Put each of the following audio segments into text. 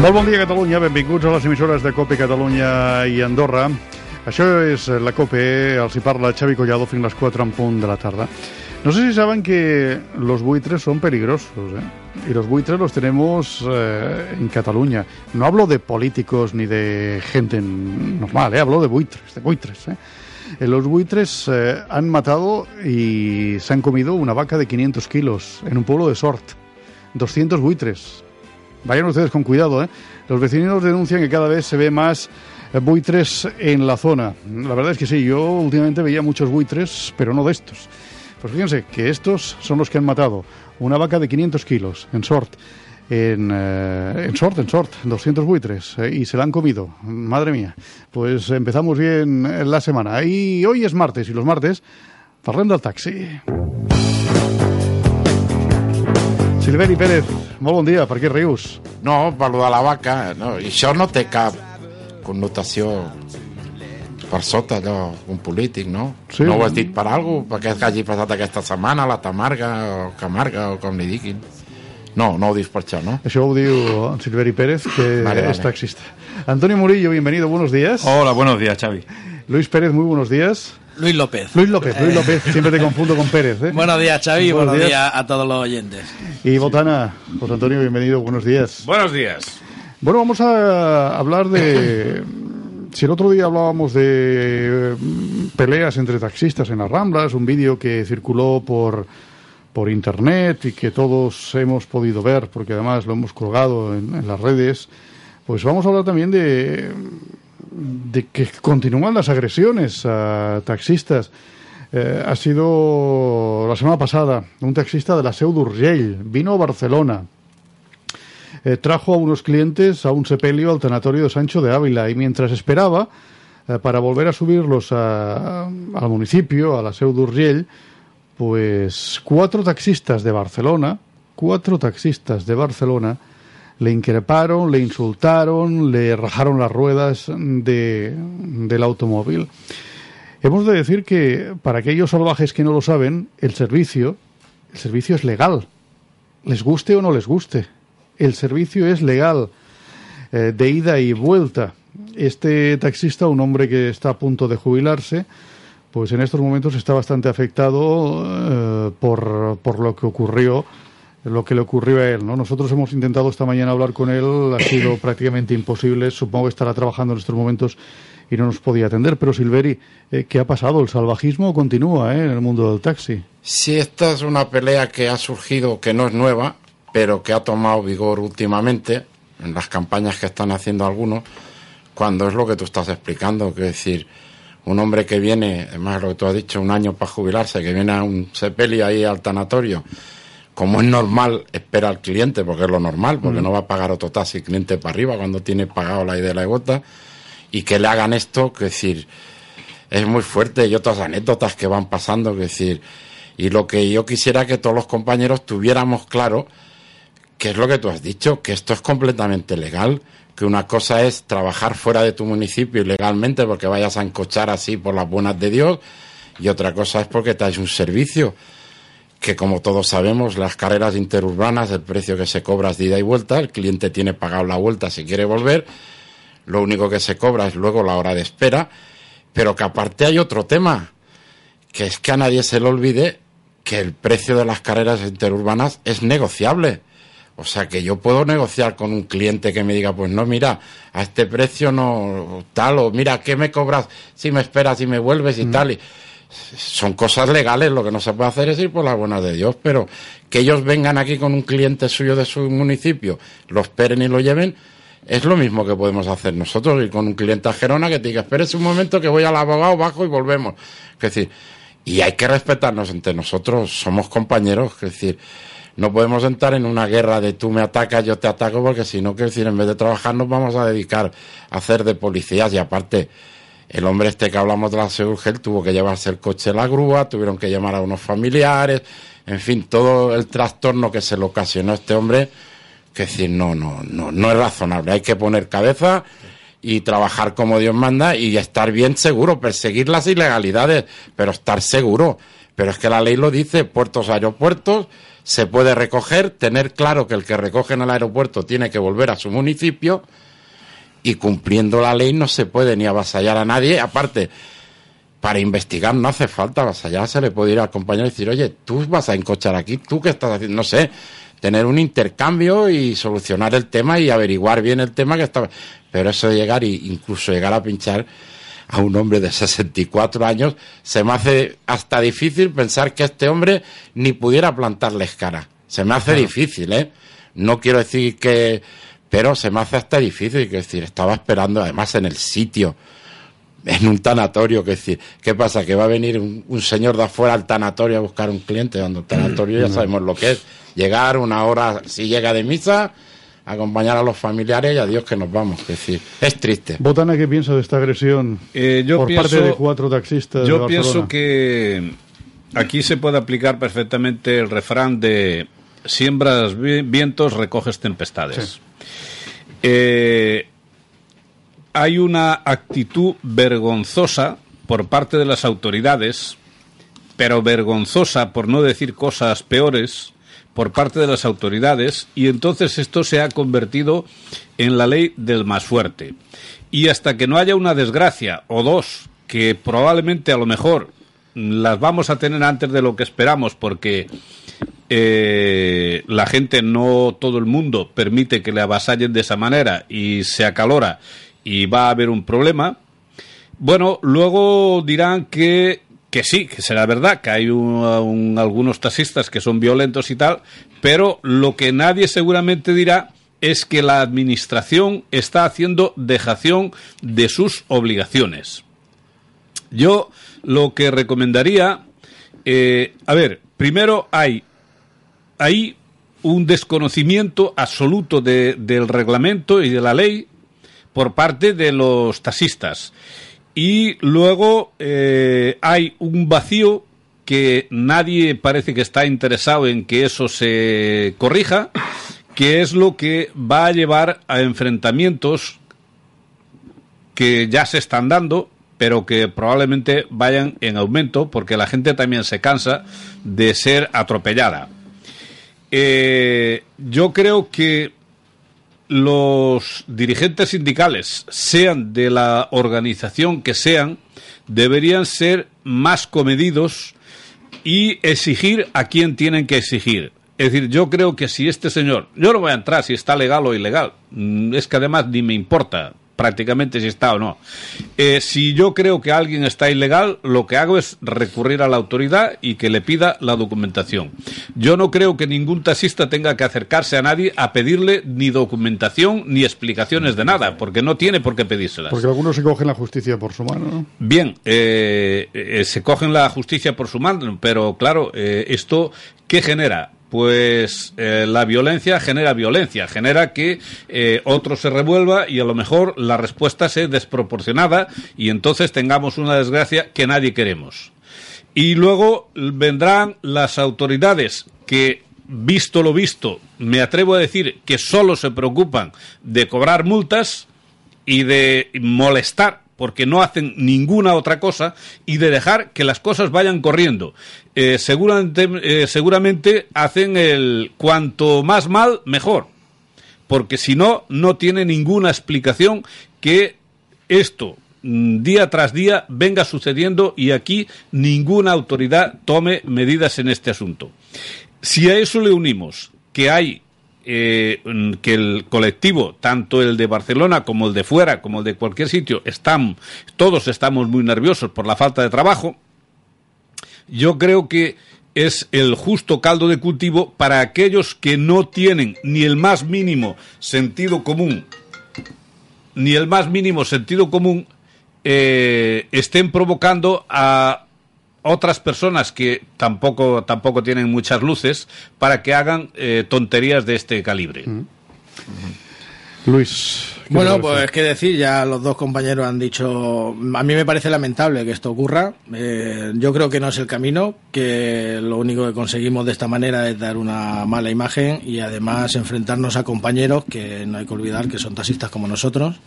Molt bon dia, Catalunya. Benvinguts a les emissores de COPE Catalunya i Andorra. Això és la COPE, els hi parla Xavi Collado fins les 4 en punt de la tarda. No sé si saben que los buitres son peligrosos, ¿eh? Y los buitres los tenemos eh, en Cataluña. No hablo de políticos ni de gente normal, ¿eh? Hablo de buitres, de buitres, ¿eh? Eh, Los buitres eh, han matado y se han comido una vaca de 500 kilos en un pueblo de Sort. 200 buitres. Vayan ustedes con cuidado, ¿eh? Los vecinos denuncian que cada vez se ve más eh, buitres en la zona. La verdad es que sí, yo últimamente veía muchos buitres, pero no de estos. Pues fíjense que estos son los que han matado una vaca de 500 kilos en Sort. En, eh, en Sort, en Sort, 200 buitres, eh, y se la han comido. Madre mía. Pues empezamos bien la semana. Y hoy es martes, y los martes, parlem del taxi. Silveri Pérez, molt bon dia, per què rius? No, parlo de la vaca, no, i això no té cap connotació per sota allò, un polític, no? Sí. No ho has dit per algú, perquè que hagi passat aquesta setmana, la Tamarga, o Camarga, o com li diguin. No, no ho dius per això, no? Això ho diu en Silveri Pérez, que Vale, es vale. taxista. Antonio Murillo, bienvenido, buenos días. Hola, buenos días, Xavi. Luis Pérez, muy buenos días. Luis López. Luis López, Luis López, siempre te confundo con Pérez. ¿eh? Buenos días, Xavi. Buenos Buenos, días. días. a todos los oyentes. Y Botana, José Antonio, bienvenido, buenos días. Buenos días. Bueno, vamos a hablar de... Si el otro día hablábamos de mm, peleas entre taxistas en las Ramblas, un vídeo que circuló por, por internet y que todos hemos podido ver, porque además lo hemos colgado en, en las redes, pues vamos a hablar también de, de que continúan las agresiones a taxistas. Eh, ha sido la semana pasada un taxista de la Seu d'Urgell, vino a Barcelona, eh, trajo a unos clientes a un sepelio al tanatorio de Sancho de Ávila y mientras esperaba eh, para volver a subirlos a- al municipio, a la Seu pues cuatro taxistas de Barcelona, cuatro taxistas de Barcelona, le increparon, le insultaron, le rajaron las ruedas de- del automóvil. Hemos de decir que para aquellos salvajes que no lo saben, el servicio, el servicio es legal, les guste o no les guste. El servicio es legal, eh, de ida y vuelta. Este taxista, un hombre que está a punto de jubilarse, pues en estos momentos está bastante afectado eh, por, por lo que ocurrió, lo que le ocurrió a él. ¿no? Nosotros hemos intentado esta mañana hablar con él, ha sido prácticamente imposible. Supongo que estará trabajando en estos momentos y no nos podía atender. Pero Silveri, eh, ¿qué ha pasado? ¿El salvajismo continúa eh, en el mundo del taxi? Sí, esta es una pelea que ha surgido, que no es nueva, pero que ha tomado vigor últimamente en las campañas que están haciendo algunos, cuando es lo que tú estás explicando, que es decir, un hombre que viene, además lo que tú has dicho, un año para jubilarse, que viene a un sepelio ahí al tanatorio, como es normal, espera al cliente, porque es lo normal, porque no va a pagar otro taxi cliente para arriba cuando tiene pagado la idea de la gota, y que le hagan esto, que es decir, es muy fuerte y otras anécdotas que van pasando, que decir, y lo que yo quisiera que todos los compañeros tuviéramos claro, que es lo que tú has dicho, que esto es completamente legal, que una cosa es trabajar fuera de tu municipio ilegalmente porque vayas a encochar así por las buenas de Dios, y otra cosa es porque te un servicio, que como todos sabemos, las carreras interurbanas, el precio que se cobra es de ida y vuelta, el cliente tiene pagado la vuelta si quiere volver, lo único que se cobra es luego la hora de espera, pero que aparte hay otro tema, que es que a nadie se le olvide que el precio de las carreras interurbanas es negociable. O sea que yo puedo negociar con un cliente que me diga, pues no, mira, a este precio no tal, o mira, ¿qué me cobras si me esperas y me vuelves y tal? Y son cosas legales, lo que no se puede hacer es ir por las buenas de Dios, pero que ellos vengan aquí con un cliente suyo de su municipio, lo esperen y lo lleven, es lo mismo que podemos hacer nosotros, ir con un cliente a Gerona que te diga, espérese un momento que voy al abogado, bajo y volvemos. Es decir, y hay que respetarnos entre nosotros, somos compañeros, es decir, no podemos entrar en una guerra de tú me atacas, yo te ataco, porque si no, que decir, en vez de trabajar nos vamos a dedicar a hacer de policías y aparte, el hombre este que hablamos de la Seurgel tuvo que llevarse el coche a la grúa, tuvieron que llamar a unos familiares, en fin, todo el trastorno que se le ocasionó a este hombre, que decir, no, no, no, no es razonable, hay que poner cabeza y trabajar como Dios manda y estar bien seguro, perseguir las ilegalidades, pero estar seguro. Pero es que la ley lo dice, puertos, aeropuertos, se puede recoger, tener claro que el que recoge en el aeropuerto tiene que volver a su municipio y cumpliendo la ley no se puede ni avasallar a nadie. Aparte, para investigar no hace falta avasallar, se le puede ir al compañero y decir, oye, tú vas a encochar aquí, tú qué estás haciendo, no sé, tener un intercambio y solucionar el tema y averiguar bien el tema que estaba. Pero eso de llegar e incluso llegar a pinchar a un hombre de 64 años, se me hace hasta difícil pensar que este hombre ni pudiera plantarles cara. Se me hace difícil, ¿eh? No quiero decir que pero se me hace hasta difícil, que decir, estaba esperando además en el sitio, en un tanatorio, que decir, ¿qué pasa? Que va a venir un, señor de afuera al tanatorio a buscar un cliente, cuando el tanatorio ya sabemos lo que es, llegar una hora, si llega de misa, acompañar a los familiares y a Dios que nos vamos, que decir, es triste. Botana, ¿qué piensa de esta agresión eh, yo por parte de cuatro taxistas? Yo pienso que aquí se puede aplicar perfectamente el refrán de siembras vientos, recoges tempestades. Eh, hay una actitud vergonzosa por parte de las autoridades, pero vergonzosa por no decir cosas peores por parte de las autoridades y entonces esto se ha convertido en la ley del más fuerte. Y hasta que no haya una desgracia o dos, que probablemente a lo mejor las vamos a tener antes de lo que esperamos porque eh, la gente, no todo el mundo, permite que le avasallen de esa manera y se acalora y va a haber un problema, bueno, luego dirán que, que sí, que será verdad, que hay algunos taxistas que son violentos y tal, pero lo que nadie seguramente dirá es que la administración está haciendo dejación de sus obligaciones. Yo lo que recomendaría, eh, a ver, primero hay hay un desconocimiento absoluto del reglamento y de la ley por parte de los taxistas. Y luego eh, hay un vacío que nadie parece que está interesado en que eso se corrija, que es lo que va a llevar a enfrentamientos que ya se están dando, pero que probablemente vayan en aumento porque la gente también se cansa de ser atropellada. Eh, yo creo que los dirigentes sindicales, sean de la organización que sean, deberían ser más comedidos y exigir a quien tienen que exigir. Es decir, yo creo que si este señor, yo no voy a entrar si está legal o ilegal, mm, es que además ni me importa, prácticamente si está o no. Eh, si yo creo que alguien está ilegal, lo que hago es recurrir a la autoridad y que le pida la documentación. Yo no creo que ningún taxista tenga que acercarse a nadie a pedirle ni documentación ni explicaciones de nada, porque no tiene por qué pedírselas. Porque algunos se cogen la justicia por su mano, ¿no? Bien, eh, eh, se cogen la justicia por su mano, pero claro, esto, ¿qué genera? Pues eh, la violencia genera violencia, genera que eh, otro se revuelva y a lo mejor la respuesta sea desproporcionada y entonces tengamos una desgracia que nadie queremos. Y luego vendrán las autoridades que, visto lo visto, me atrevo a decir que solo se preocupan de cobrar multas y de molestar porque no hacen ninguna otra cosa y de dejar que las cosas vayan corriendo. Eh, seguramente, eh, seguramente hacen el cuanto más mal, mejor, porque si no, no tiene ninguna explicación que esto mm, día tras día venga sucediendo y aquí ninguna autoridad tome medidas en este asunto. Si a eso le unimos que hay eh, que el colectivo, tanto el de Barcelona como el de fuera, como el de cualquier sitio, están, todos estamos muy nerviosos por la falta de trabajo, yo creo que es el justo caldo de cultivo para aquellos que no tienen ni el más mínimo sentido común, ni el más mínimo sentido común, eh, estén provocando a otras personas que tampoco, tampoco tienen muchas luces para que hagan eh, tonterías de este calibre. Luis. Bueno, pues qué decir, ya los dos compañeros han dicho, a mí me parece lamentable que esto ocurra, eh, yo creo que no es el camino, que lo único que conseguimos de esta manera es dar una mala imagen y además enfrentarnos a compañeros que no hay que olvidar que son taxistas como nosotros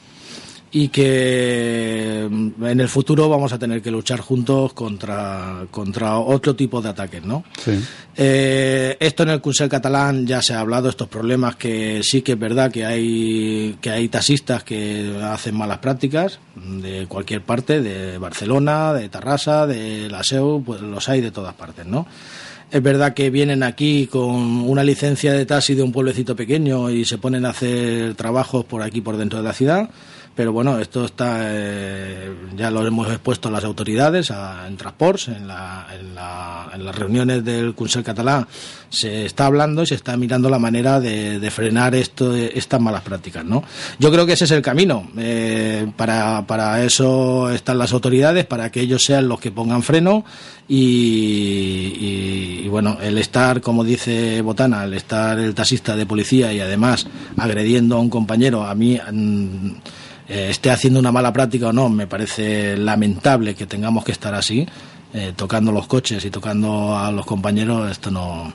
y que mm, en el futuro vamos a tener que luchar juntos contra, contra otro tipo de ataques, ¿no? Eh, esto en el Consell catalán ya se ha hablado, estos problemas que sí que es verdad que hay, que hay taxistas que hacen malas prácticas de cualquier parte, de Barcelona, de Tarrasa, de la SEU, pues los hay de todas partes, ¿no? Es verdad que vienen aquí con una licencia de taxi de un pueblecito pequeño y se ponen a hacer trabajos por aquí, por dentro de la ciudad pero bueno, esto está eh, ya lo hemos expuesto a las autoridades, en Transports, en, la, en, la, en, las reuniones del Consell Catalán se está hablando y se está mirando la manera de, frenar esto, estas malas prácticas, ¿no? Yo creo que ese es el camino. Eh, para, para eso están las autoridades, para que ellos sean los que pongan freno y, y, bueno, el estar, como dice Botana, el estar el taxista de policía y además agrediendo a un compañero, a mí mm, eh, esté haciendo una mala práctica o no, me parece lamentable que tengamos que estar así. Eh, tocando los coches y tocando a los compañeros, esto no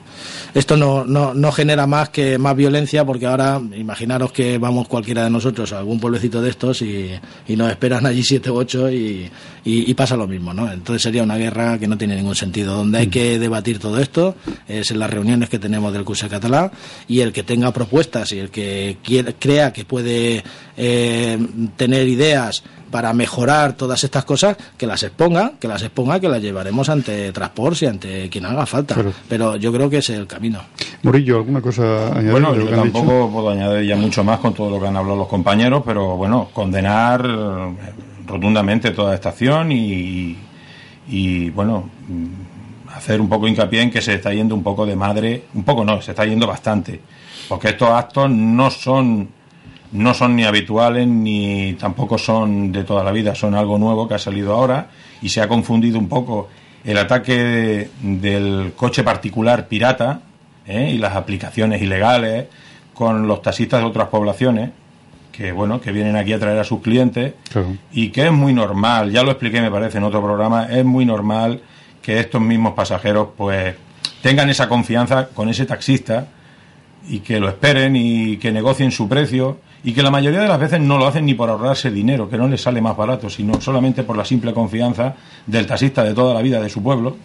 esto no, no, no, genera más que más violencia porque ahora imaginaros que vamos cualquiera de nosotros a algún pueblecito de estos y, y nos esperan allí siete u ocho y, y, pasa lo mismo, ¿no? Entonces sería una guerra que no tiene ningún sentido. Donde hay que debatir todo esto es en las reuniones que tenemos del curso catalán y el que tenga propuestas y el que crea que puede eh, tener ideas para mejorar todas estas cosas, que las exponga, que las exponga, que las llevaremos ante Transports y ante quien haga falta. Pero yo creo que ese es el camino. Morillo, ¿alguna cosa añadir? Bueno, yo tampoco puedo añadir ya mucho más con todo lo que han hablado los compañeros, pero bueno, condenar eh, rotundamente toda esta acción y, y bueno, mm, hacer un poco hincapié en que se está yendo un poco de madre, un poco no, se está yendo bastante, porque estos actos no son no son ni habituales ni tampoco son de toda la vida, son algo nuevo que ha salido ahora y se ha confundido un poco el ataque del coche particular pirata ¿eh? y las aplicaciones ilegales con los taxistas de otras poblaciones que bueno que vienen aquí a traer a sus clientes y que es muy normal ya lo expliqué me parece en otro programa es muy normal que estos mismos pasajeros pues tengan esa confianza con ese taxista y que lo esperen y que negocien su precio y que la mayoría de las veces no lo hacen ni por ahorrarse dinero, que no les sale más barato, sino solamente por la simple confianza del taxista de toda la vida de su pueblo,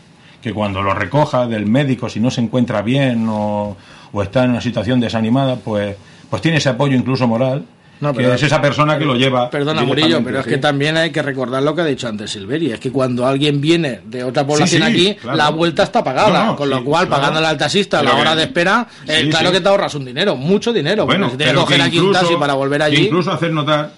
que cuando lo recoja del médico, si no se encuentra bien o, o está en una situación desanimada, pues, pues tiene ese apoyo incluso moral no, pero, es esa persona que lo lleva. Perdona, Murillo, pero es que también hay que recordar lo que ha dicho antes Silveri. Es que cuando alguien viene de otra población aquí, la vuelta está pagada. con lo cual, pagándole al taxista la hora de espera, eh, claro que te ahorras un dinero, mucho dinero. Bueno, si tienes que coger aquí un taxi para volver allí. Incluso hacer notar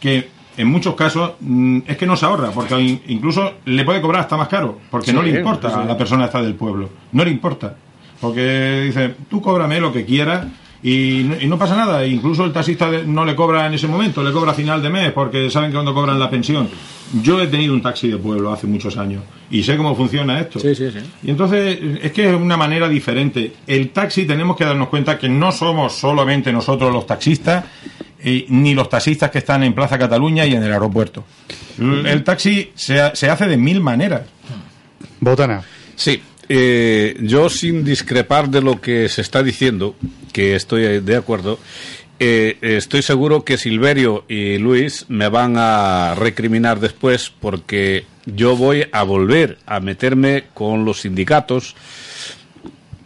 que en muchos casos mm, es que no se ahorra, porque incluso le puede cobrar hasta más caro, porque no le importa a la persona esta del pueblo. No le importa. Porque dice, tú cóbrame lo que quieras y no, pasa nada, incluso el taxista no le cobra en ese momento, le cobra a final de mes porque saben que cuando cobran la pensión. Yo he tenido un taxi de pueblo hace muchos años y sé cómo funciona esto. Sí, sí, sí. Y entonces es que es una manera diferente. El taxi tenemos que darnos cuenta que no somos solamente nosotros los taxistas, eh, ni los taxistas que están en Plaza Cataluña y en el aeropuerto. El, taxi se, se hace de mil maneras. Botana. Sí, eh, yo sin discrepar de lo que se está diciendo, que estoy de acuerdo, eh, estoy seguro que Silverio y Luis me van a recriminar después porque yo voy a volver a meterme con los sindicatos.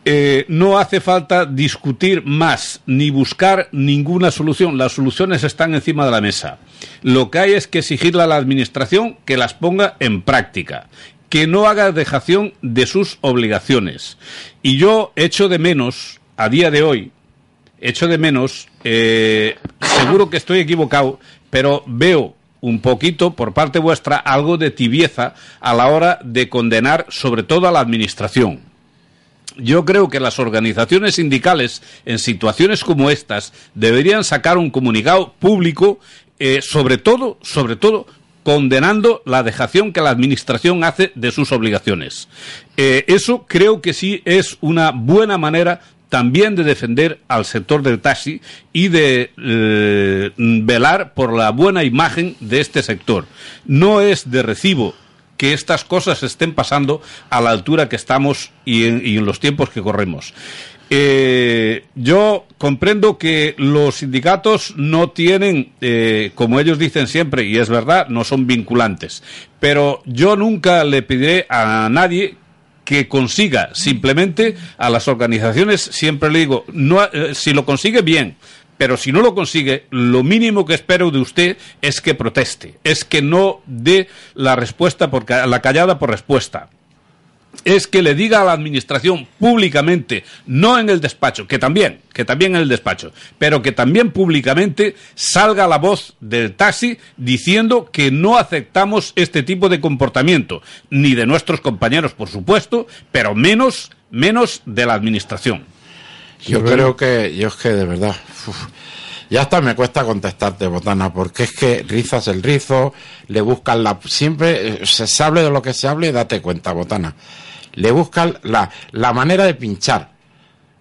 Eh, no hace falta discutir más ni buscar ninguna solución. Las soluciones están encima de la mesa. Lo que hay es que exigirle a la Administración que las ponga en práctica que no haga dejación de sus obligaciones. Y yo echo de menos, a día de hoy, echo de menos, eh, seguro que estoy equivocado, pero veo un poquito por parte vuestra algo de tibieza a la hora de condenar sobre todo a la Administración. Yo creo que las organizaciones sindicales en situaciones como estas deberían sacar un comunicado público eh, sobre todo, sobre todo, condenando la dejación que la Administración hace de sus obligaciones. Eh, eso creo que sí es una buena manera también de defender al sector del taxi y de eh, velar por la buena imagen de este sector. No es de recibo que estas cosas estén pasando a la altura que estamos y en, los tiempos que corremos. Eh, yo comprendo que los sindicatos no tienen, eh, como ellos dicen siempre, y es verdad, no son vinculantes. Pero yo nunca le pediré a nadie que consiga simplemente a las organizaciones, siempre le digo, no, eh, si lo consigue bien, pero si no lo consigue, lo mínimo que espero de usted es que proteste, es que no dé la respuesta por la callada por respuesta. Es que le diga a la administración públicamente, no en el despacho, que también, que también en el despacho, pero que también públicamente salga la voz del taxi diciendo que no aceptamos este tipo de comportamiento, ni de nuestros compañeros, por supuesto, pero menos, menos de la administración. Yo creo que, yo es que de verdad, ya hasta me cuesta contestarte, Botana, porque es que rizas el rizo, le buscan la, siempre eh, se hable de lo que se hable y date cuenta, Botana. Le buscan la, la manera de pinchar,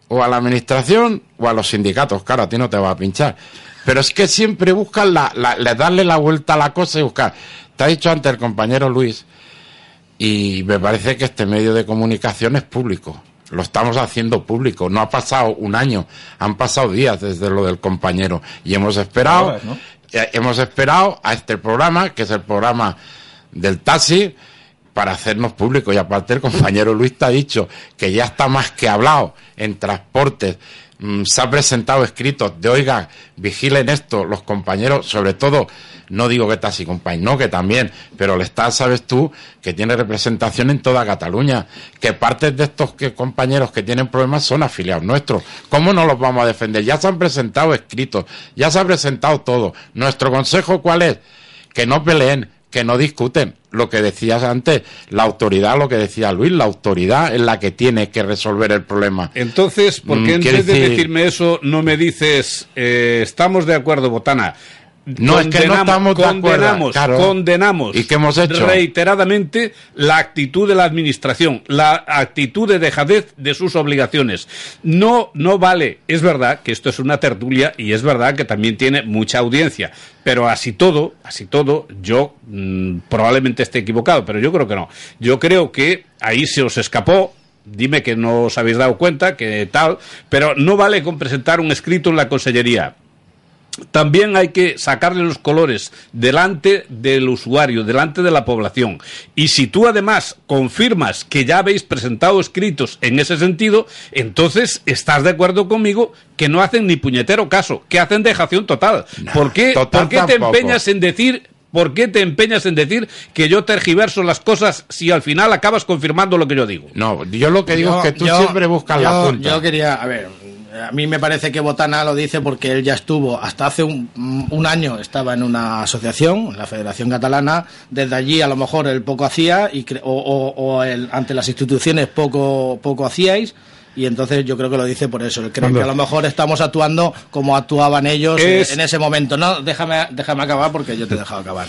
o a la administración o a los sindicatos, claro, a ti no te va a pinchar. Pero es que siempre buscan la, la, darle la vuelta a la cosa y buscar. Te ha dicho antes el compañero Luis, y me parece que este medio de comunicación es público lo estamos haciendo público. No ha pasado un año, han pasado días desde lo del compañero y hemos esperado, eh, hemos esperado a este programa, que es el programa del taxi, para hacernos público. Y aparte el compañero Luis te ha dicho que ya está más que hablado en transportes. Mm, se ha presentado escritos de, oiga, vigilen esto, los compañeros, sobre todo no digo que Taxi Company, no, que también, pero el Estado, sabes tú, que tiene representación en toda Cataluña, que partes de estos compañeros que tienen problemas son afiliados nuestros. ¿Cómo no los vamos a defender? Ya se han presentado escritos, ya se ha presentado todo. ¿Nuestro consejo cuál es? Que no peleen, que no discuten. Lo que decías antes, la autoridad, lo que decía Luis, la autoridad es la que tiene que resolver el problema. Entonces, ¿por qué en vez de decirme eso no me dices, eh, estamos de acuerdo, Botana? No es que no estamos condenamos, condenamos ¿Y qué hemos hecho? reiteradamente la actitud de la administración, la actitud de dejadez de sus obligaciones. No, no vale. Es verdad que esto es una tertulia y es verdad que también tiene mucha audiencia. Pero así todo, así todo, yo mm, probablemente esté equivocado, pero yo creo que no. Yo creo que ahí se os escapó dime que no os habéis dado cuenta, que tal, pero no vale con presentar un escrito en la consellería también hay que sacarle los colores delante del usuario, delante de la población. Y si tú además confirmas que ya habéis presentado escritos en ese sentido, entonces estás de acuerdo conmigo que no hacen ni puñetero caso, que hacen dejación total. ¿Por qué, ¿por qué te empeñas en decir ¿Por qué te empeñas en decir que yo tergiverso las cosas si al final acabas confirmando lo que yo digo? No, yo lo que digo es que tú siempre buscas la punta. Yo quería, a ver, a mí me parece que Botana lo dice porque él ya estuvo, hasta hace un, año estaba en una asociación, en la Federación Catalana, desde allí a lo mejor él poco hacía y o, ante las instituciones poco, poco hacíais. Y entonces yo creo que lo dice por eso. Él cree que a lo mejor estamos actuando como actuaban ellos en ese momento. No, déjame, déjame acabar porque yo te he dejado acabar.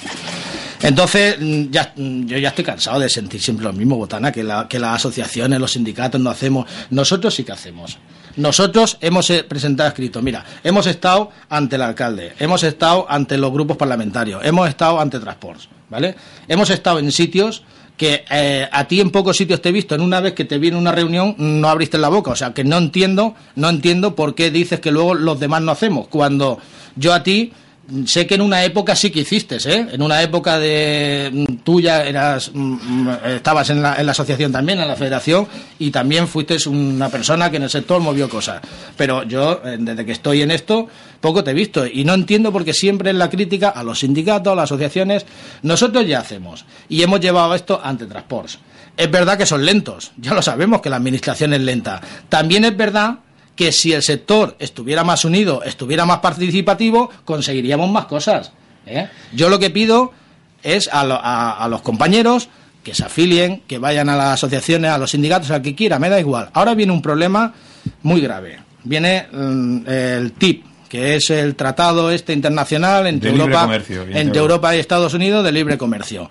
Entonces, ya, yo ya estoy cansado de sentir siempre lo mismo, Botana, que, la, que las asociaciones, los sindicatos no hacemos. Nosotros sí que hacemos. Nosotros hemos eh, presentado escrito, mira, hemos estado ante el alcalde, hemos estado ante los grupos parlamentarios, hemos estado ante Transports, ¿vale? Hemos estado en sitios que eh, a ti en pocos sitios te he visto, en una vez que te viene una reunión no abriste la boca, o sea que no entiendo, no entiendo por qué dices que luego los demás no hacemos, cuando yo a ti sé que en una época sí que hiciste, ¿eh? En una época de mm, tuya eras, mm, mm, estabas en la, en la, asociación también, en la federación, y también fuiste una persona que en el sector movió cosas. Pero yo, eh, desde que estoy en esto, poco te he visto. Y no entiendo porque siempre en la crítica a los sindicatos, a las asociaciones, nosotros ya hacemos. Y hemos llevado esto ante Transports. Es verdad que son lentos, ya lo sabemos que la administración es lenta. También es verdad que si el sector estuviera más unido, estuviera más participativo, conseguiríamos más cosas. ¿eh? Yo lo que pido es a, los compañeros que se afilien, que vayan a las asociaciones, a los sindicatos, al que quiera, me da igual. Ahora viene un problema muy grave. Viene mm, el TIP, que es el tratado este internacional entre, Europa, entre Europa y Estados Unidos de libre comercio.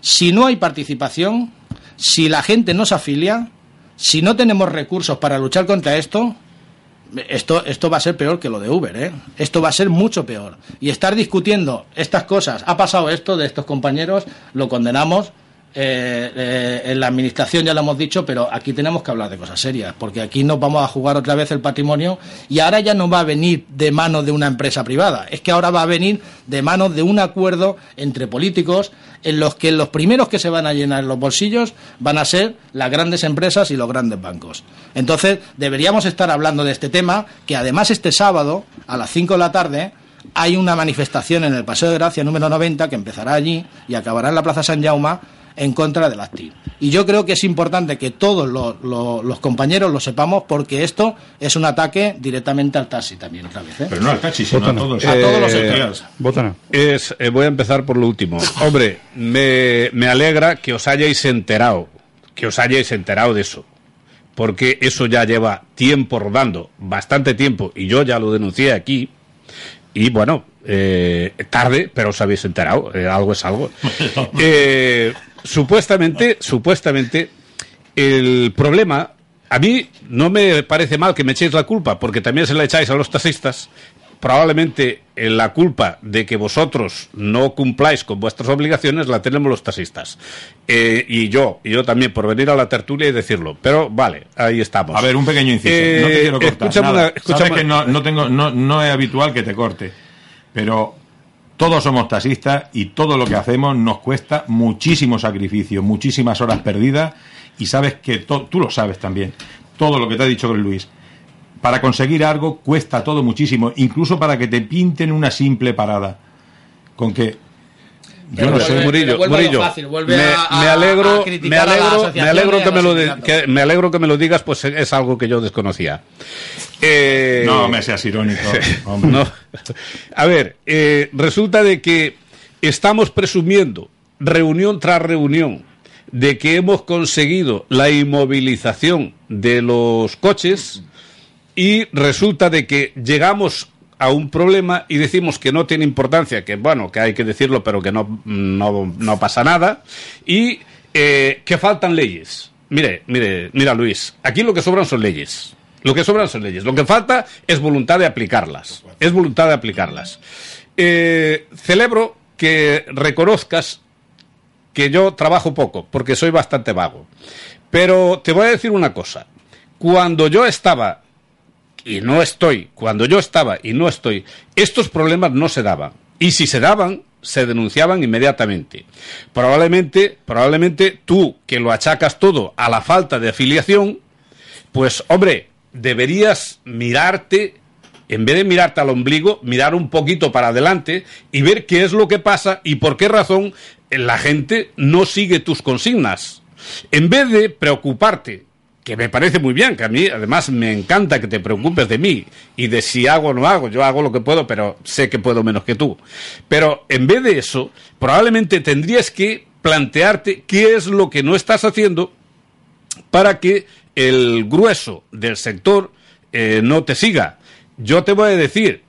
Si no hay participación, si la gente no se afilia, si no tenemos recursos para luchar contra esto, esto, esto va a ser peor que lo de Uber, ¿eh? Esto va a ser mucho peor. Y estar discutiendo estas cosas, ha pasado esto de estos compañeros, lo condenamos eh, eh, en la administración ya lo hemos dicho, pero aquí tenemos que hablar de cosas serias, porque aquí nos vamos a jugar otra vez el patrimonio y ahora ya no va a venir de manos de una empresa privada, es que ahora va a venir de manos de un acuerdo entre políticos en los que los primeros que se van a llenar los bolsillos van a ser las grandes empresas y los grandes bancos. Entonces, deberíamos estar hablando de este tema, que además este sábado, a las 5 de la tarde, hay una manifestación en el Paseo de Gracia número 90 que empezará allí y acabará en la Plaza San Jaume en contra del ACTIV. Y yo creo que es importante que todos los, compañeros lo sepamos porque esto es un ataque directamente al taxi también otra vez. ¿eh? Pero no al taxi, sino a todos, a todos los empleados. Es, eh, voy a empezar por lo último. Hombre, me, me alegra que os hayáis enterado, que os hayáis enterado de eso porque eso ya lleva tiempo rodando, bastante tiempo, y yo ya lo denuncié aquí, y bueno, eh, tarde, pero os habéis enterado, algo es algo. Eh, supuestamente, supuestamente, el problema, a mí no me parece mal que me echéis la culpa, porque también se la echáis a los taxistas. Probablemente eh, la culpa de que vosotros no cumpláis con vuestras obligaciones la tenemos los taxistas. Eh, y yo, y yo también, por venir a la tertulia y decirlo. Pero vale, ahí estamos. A ver, un pequeño inciso. no te quiero eh, cortar. Sabes que no, no, tengo, no, no es habitual que te corte. Pero todos somos taxistas y todo lo que hacemos nos cuesta muchísimo sacrificio, muchísimas horas perdidas y sabes que tú lo sabes también. Todo lo que te ha dicho Luis. Para conseguir algo cuesta todo muchísimo, incluso para que te pinten una simple parada. Con que yo no sé, Murillo, Murillo me, alegro, me alegro, me alegro que me lo me alegro que me lo digas, pues es algo que yo desconocía. Eh, no me seas irónico. A ver, eh, resulta de que estamos presumiendo, reunión tras reunión, de que hemos conseguido la inmovilización de los coches y resulta de que llegamos a un problema y decimos que no tiene importancia, que bueno, que hay que decirlo, pero que no, no, pasa nada, y eh, que faltan leyes. Mire, mire, mira Luis, aquí lo que sobran son leyes. Lo que sobran son leyes. Lo que falta es voluntad de aplicarlas. Es voluntad de aplicarlas. Eh, celebro que reconozcas que yo trabajo poco, porque soy bastante vago. Pero te voy a decir una cosa. Cuando yo estaba y no estoy, cuando yo estaba y no estoy, estos problemas no se daban. Y si se daban, se denunciaban inmediatamente. Probablemente, probablemente tú, que lo achacas todo a la falta de afiliación, pues hombre, deberías mirarte, en vez de mirarte al ombligo, mirar un poquito para adelante y ver qué es lo que pasa y por qué razón la gente no sigue tus consignas. En vez de preocuparte, que me parece muy bien, que a mí además me encanta que te preocupes de mí y de si hago o no hago, yo hago lo que puedo, pero sé que puedo menos que tú. Pero en vez de eso, probablemente tendrías que plantearte qué es lo que no estás haciendo para que el grueso del sector eh, no te siga. Yo te voy a decir,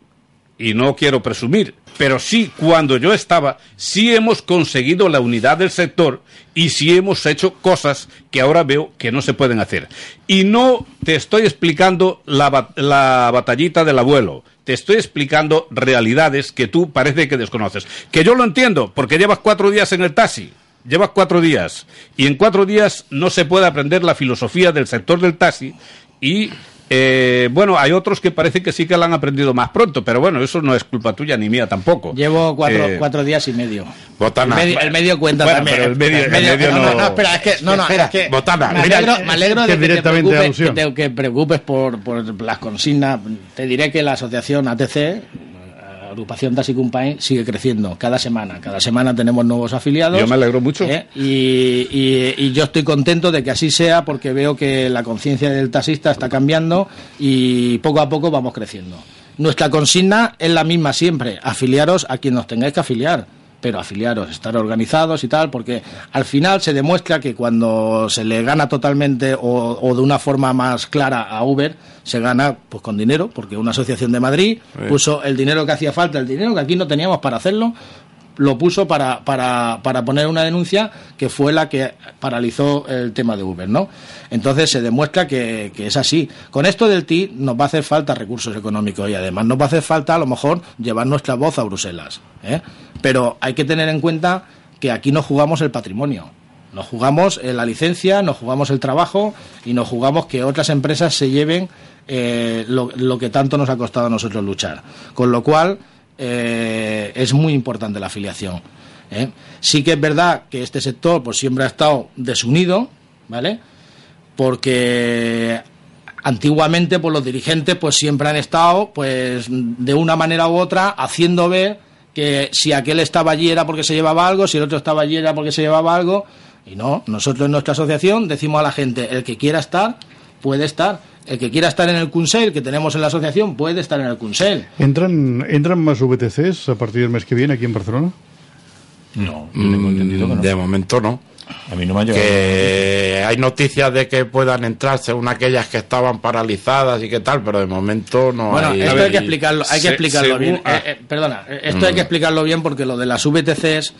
y no quiero presumir, pero sí, cuando yo estaba, sí hemos conseguido la unidad del sector y sí hemos hecho cosas que ahora veo que no se pueden hacer. Y no te estoy explicando la, la batallita del abuelo, te estoy explicando realidades que tú parece que desconoces. Que yo lo entiendo, porque llevas cuatro días en el taxi llevas cuatro días y en cuatro días no se puede aprender la filosofía del sector del taxi y eh, bueno, hay otros que parece que sí que la han aprendido más pronto, pero bueno, eso no es culpa tuya ni mía tampoco. Llevo cuatro, eh, cuatro días y medio. Botana. El medio, cuenta también. Pero el medio, el medio, no, no, espera, es que, no, no, es que Botana. Me alegro, me alegro de que, te preocupes, que te, que preocupes por, por las consignas. Te diré que la asociación ATC, agrupación Taxi Company sigue creciendo cada semana. Cada semana tenemos nuevos afiliados. Yo me alegro mucho. ¿eh? Y, yo estoy contento de que así sea porque veo que la conciencia del taxista está cambiando y poco a poco vamos creciendo. Nuestra consigna es la misma siempre, afiliaros a quien nos tengáis que afiliar pero afiliaros, estar organizados y tal, porque al final se demuestra que cuando se le gana totalmente o, de una forma más clara a Uber, se gana pues con dinero, porque una asociación de Madrid puso el dinero que hacía falta, el dinero que aquí no teníamos para hacerlo, lo puso para, para, para poner una denuncia que fue la que paralizó el tema de Uber, ¿no? Entonces se demuestra que, que, es así. Con esto del TI nos va a hacer falta recursos económicos y además nos va a hacer falta a lo mejor llevar nuestra voz a Bruselas. ¿eh? Pero hay que tener en cuenta que aquí no jugamos el patrimonio. Nos jugamos la licencia, nos jugamos el trabajo y nos jugamos que otras empresas se lleven eh, lo, que tanto nos ha costado a nosotros luchar. Con lo cual, eh, es muy importante la afiliación. ¿eh? Sí que es verdad que este sector pues siempre ha estado desunido, ¿vale? Porque antiguamente pues los dirigentes pues siempre han estado pues de una manera u otra haciendo ver que si aquel estaba allí era porque se llevaba algo, si el otro estaba allí era porque se llevaba algo y no, nosotros en nuestra asociación decimos a la gente, el que quiera estar puede estar. El que quiera estar en el Kunsel que tenemos en la asociación puede estar en el Kunsel. ¿Entran, ¿Entran más VTCs a partir del mes que viene aquí en Barcelona? No, mm, De momento no. A mí no me ha llegado. Que hay noticias de que puedan entrar según aquellas que estaban paralizadas y qué tal, pero de momento no bueno, esto hay que explicarlo, hay que explicarlo bien. Eh, eh, perdona, esto hay que mm. explicarlo bien porque lo de las VTCs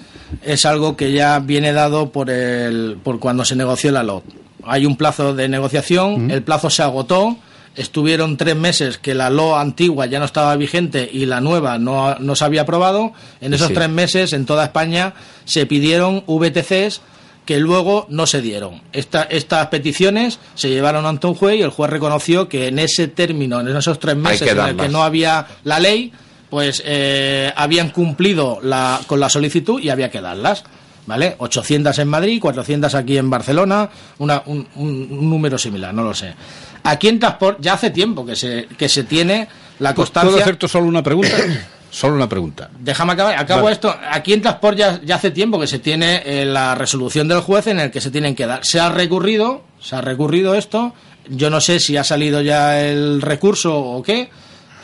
es algo que ya viene dado por el por cuando se negoció la LOT. Hay un plazo de negociación, mm. el plazo se agotó estuvieron tres meses que la LO antigua ya no estaba vigente y la nueva no, no se había aprobado. En esos tres meses, en toda España, se pidieron VTCs que luego no se dieron. estas peticiones se llevaron ante un juez y el juez reconoció que en ese término, en esos tres meses en el que no había la ley, pues eh, habían cumplido la, con la solicitud y había que darlas. ¿Vale? 800 en Madrid, 400 aquí en Barcelona, una, un, un número similar, no lo sé. Aquí en Transport ya hace tiempo que se, que se tiene la constancia. ¿Puedo hacerte solo una pregunta? solo una pregunta. Déjame acabar. Acabo esto. Aquí en Transport ya, hace tiempo que se tiene eh, la resolución del juez en el que se tienen que dar. Se ha recurrido, se ha recurrido esto. Yo no sé si ha salido ya el recurso o qué.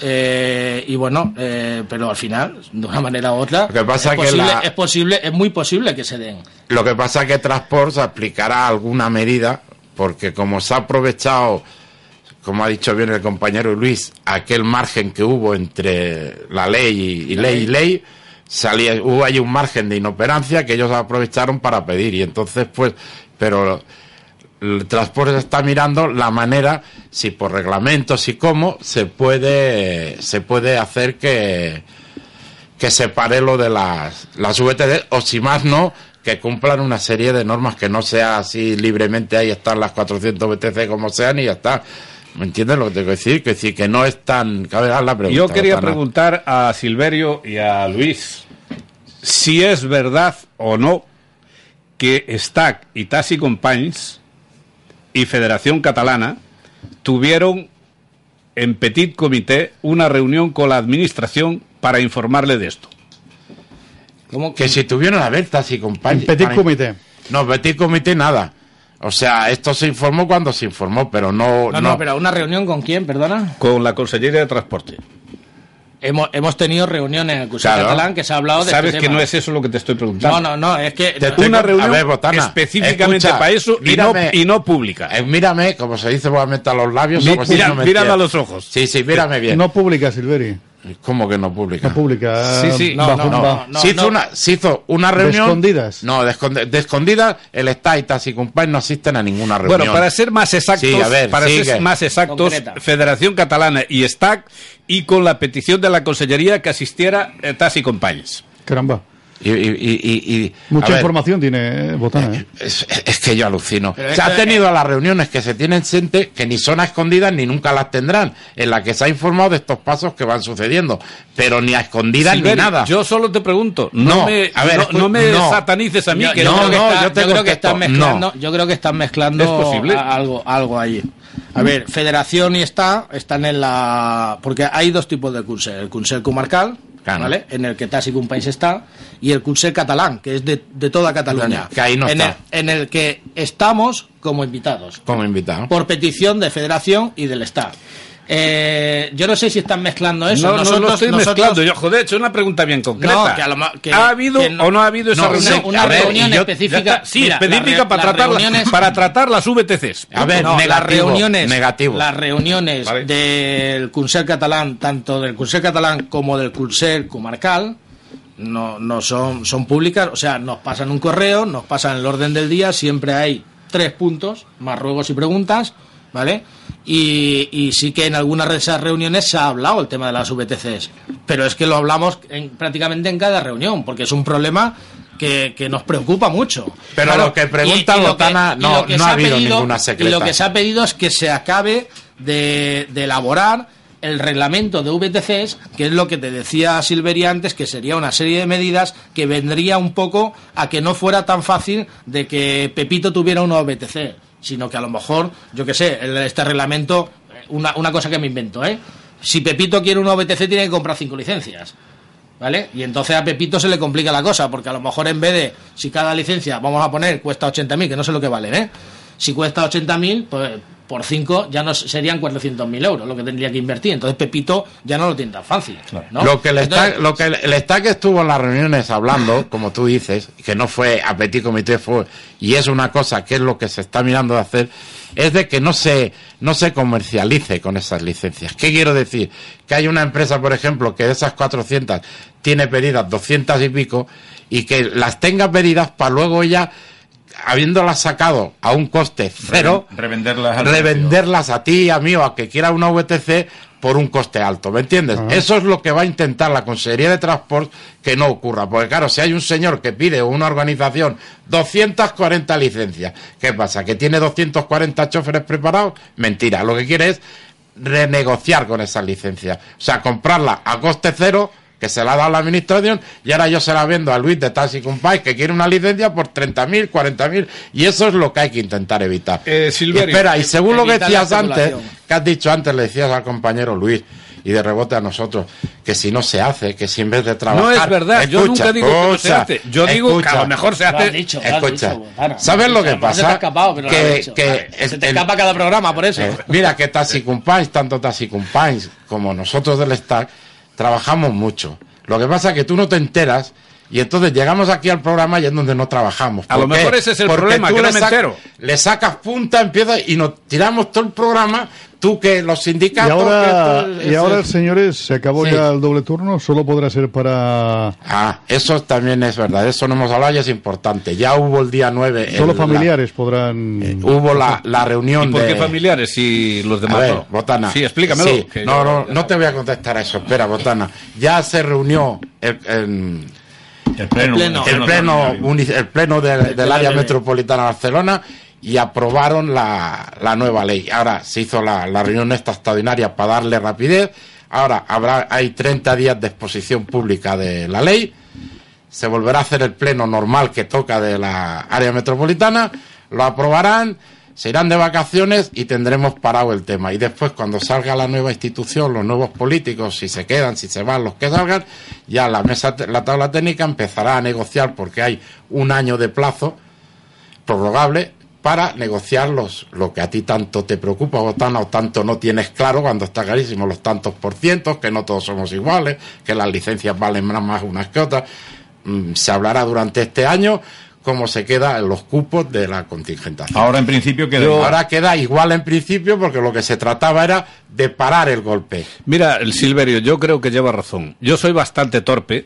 Eh, y bueno, eh, pero al final, de una manera u otra, pasa es, posible, es posible, es muy posible que se den. Lo que pasa es que Transport aplicará alguna medida, porque como se ha aprovechado como ha dicho bien el compañero Luis, aquel margen que hubo entre la ley y, ley y ley, salía, hubo ahí un margen de inoperancia que ellos aprovecharon para pedir. Y entonces, pues, pero el transporte está mirando la manera, si por reglamento, si cómo, se puede, se puede hacer que, que se pare lo de las, las VTD, o si más no, que cumplan una serie de normas que no sea así libremente, ahí están las 400 VTC como sean y ya está ¿Me entiendes lo que tengo que decir? Que decir que no es tan... Cabe la pregunta, Yo quería preguntar a Silverio y a Luis si es verdad o no que STAC y Tassi Companys y Federación Catalana tuvieron en Petit Comité una reunión con la administración para informarle de esto. ¿Cómo que si tuvieron a ver Tassi Companys? En Petit Comité. No, Petit Comité nada. O sea, esto se informó cuando se informó, pero no... No, no, pero ¿una reunión con quién, perdona? Con la Consellería de Transporte. Hemos, hemos tenido reuniones en el Consejo Catalán que se ha hablado de Sabes este que no es eso lo que te estoy preguntando. No, no, no, es que... una reunión específicamente para eso y, no, y no pública. Eh, mírame, como se dice, voy a meter los labios. mírame a los ojos. Sí, sí, mírame bien. No pública, Silveri. ¿Cómo que no pública? No pública. Sí, sí, no, no, no, se, hizo una, se hizo una reunión. ¿De escondidas? No, de, escondidas, el Estado y Tassi no asisten a ninguna reunión. Bueno, para ser más exactos, para ser más exactos, Federación Catalana y STAC, y con la petición de la Consellería que asistiera eh, Tassi Companys. Caramba. Y, y, Mucha información tiene eh, Botana. ¿eh? Es, que yo alucino. se ha tenido a las reuniones que se tienen gente que ni son a escondidas ni nunca las tendrán, en las que se ha informado de estos pasos que van sucediendo, pero ni a escondidas ni nada. Yo solo te pregunto, no, me, a ver, no, me satanices a mí. que no, no, yo, creo que están mezclando, yo creo que están mezclando algo, algo ahí. A ver, Federación y está están en la porque hay dos tipos de cursos, el curso comarcal ¿vale? En el que Tassi un país está, y el Consell Catalán, que es de, toda Cataluña. Que ahí no en, está. El, en el que estamos como invitados. Como invitados. Por petición de Federación y del Estado. Eh, yo no sé si están mezclando eso. No, nosotros, no lo estoy mezclando. Yo, joder, hecho una pregunta bien concreta. ¿Ha habido o no ha habido esa reunión? Una reunión específica. sí, específica para, tratar las, para tratar las VTCs. A ver, las reuniones, negativo. Las reuniones del Consell Catalán, tanto del Consell Catalán como del Consell Comarcal, no, no son, son públicas. O sea, nos pasan un correo, nos pasan el orden del día, siempre hay tres puntos, más ruegos y preguntas ¿vale? Y, sí que en algunas de esas reuniones se ha hablado el tema de las VTCs, pero es que lo hablamos en, prácticamente en cada reunión, porque es un problema que, que nos preocupa mucho. Pero lo que pregunta y- y lo Botana, y no- lo que no ha habido pedido- ninguna secreta. Y lo que se ha pedido es que se acabe de, de elaborar el reglamento de VTCs, que es lo que te decía Silveri antes, que sería una serie de medidas que vendría un poco a que no fuera tan fácil de que Pepito tuviera un VTC, sino que a lo mejor, yo que sé, este reglamento, una, una cosa que me invento, ¿eh? Si Pepito quiere un VTC tiene que comprar cinco licencias. ¿Vale? Y entonces a Pepito se le complica la cosa, porque a lo mejor en vez de, si cada licencia, vamos a poner, cuesta 80.000, que no sé lo que valen, ¿eh? Si cuesta 80.000, pues por 5 ya no serían 400.000 euros lo que tendría que invertir. Entonces Pepito ya no lo tiene tan fácil. ¿no? Lo que el Entonces, está, lo que el, el está que estuvo en las reuniones hablando, como tú dices, que no fue a petit comité fue y es una cosa que es lo que se está mirando de hacer, es de que no se no se comercialice con esas licencias. ¿Qué quiero decir? Que hay una empresa, por ejemplo, que de esas 400 tiene pedidas 200 y pico y que las tenga pedidas para luego ella habiéndolas sacado a un coste cero, revenderlas al revenderlas a ti, a mí o a que quiera una VTC por un coste alto, ¿me entiendes? Eso es lo que va a intentar la Consejería de Transporte que no ocurra, porque claro, si hay un señor que pide o una organización 240 licencias, ¿qué pasa? ¿Que tiene 240 choferes preparados? Mentira, lo que quiere es renegociar con esas licencias, o sea, comprarla a coste cero que se la ha dado la administración y ahora yo se la vendo a Luis de Taxi Compay que quiere una licencia por 30.000, 40.000 y eso es lo que hay que intentar evitar. Eh, Silverio, Espera, y según lo que decías antes, que has dicho antes, le decías al compañero Luis y de rebote a nosotros, que si no se hace, que si en vez de trabajar... No es verdad, yo Escucha, nunca digo que no se escucha, hace. Yo digo que a escucha. lo mejor se Lo hace. lo Escucha, dicho, Botana. ¿sabes lo que Se te ha pasa? escapado, pero lo Que- has dicho. que Vale, el- se te escapa cada programa, por eso. Eh, mira que Taxi Companies, tanto Taxi Companies como nosotros del Stack, trabajamos mucho. Lo que pasa es que tú no te enteras y entonces llegamos aquí al programa y es donde no trabajamos. A ¿Por lo qué? mejor ese es el Porque problema, tú que no le me sac- entero. Le sacas punta, empieza y nos tiramos todo el programa, tú que los Y sindicatos... ahora, que esto- y ahora señores, se acabó Sí. ya el doble turno, solo podrá ser para Ah, eso también es verdad, eso no hemos hablado y es importante. Ya hubo el día 9... solo el- familiares podrán. la- hubo la, la reunión ¿Y por de... qué familiares y los A demás ver, no? Botana. Sí, explícamelo. Sí, No, yo- no, no te voy a contestar a eso. Espera, Botana. Ya se reunió el- El pleno. El pleno. el pleno, el pleno de- del área metropolitana de Barcelona y aprobaron la, la nueva ley. Ahora se hizo la, la reunión esta extraordinaria para darle rapidez. Ahora habrá hay 30 días de exposición pública de la ley. Se volverá a hacer el pleno normal que toca de la área metropolitana. Lo aprobarán, se irán de vacaciones y tendremos parado el tema. Y después, cuando salga la nueva institución, los nuevos políticos, si se quedan, si se van, los que salgan, ya la mesa, la tabla técnica empezará a negociar porque hay un año de plazo prorrogable para negociar los, lo que a ti tanto te preocupa, Botana, o tanto no tienes claro cuando está clarísimo los tantos por cientos, que no todos somos iguales, que las licencias valen más, más unas que otras. Mm, se hablará durante este año cómo se queda en los cupos de la contingentación. Ahora en principio queda igual. Ahora queda igual en principio porque lo que se trataba era de parar el golpe. Mira, el Silverio, yo creo que lleva razón. Yo soy bastante torpe,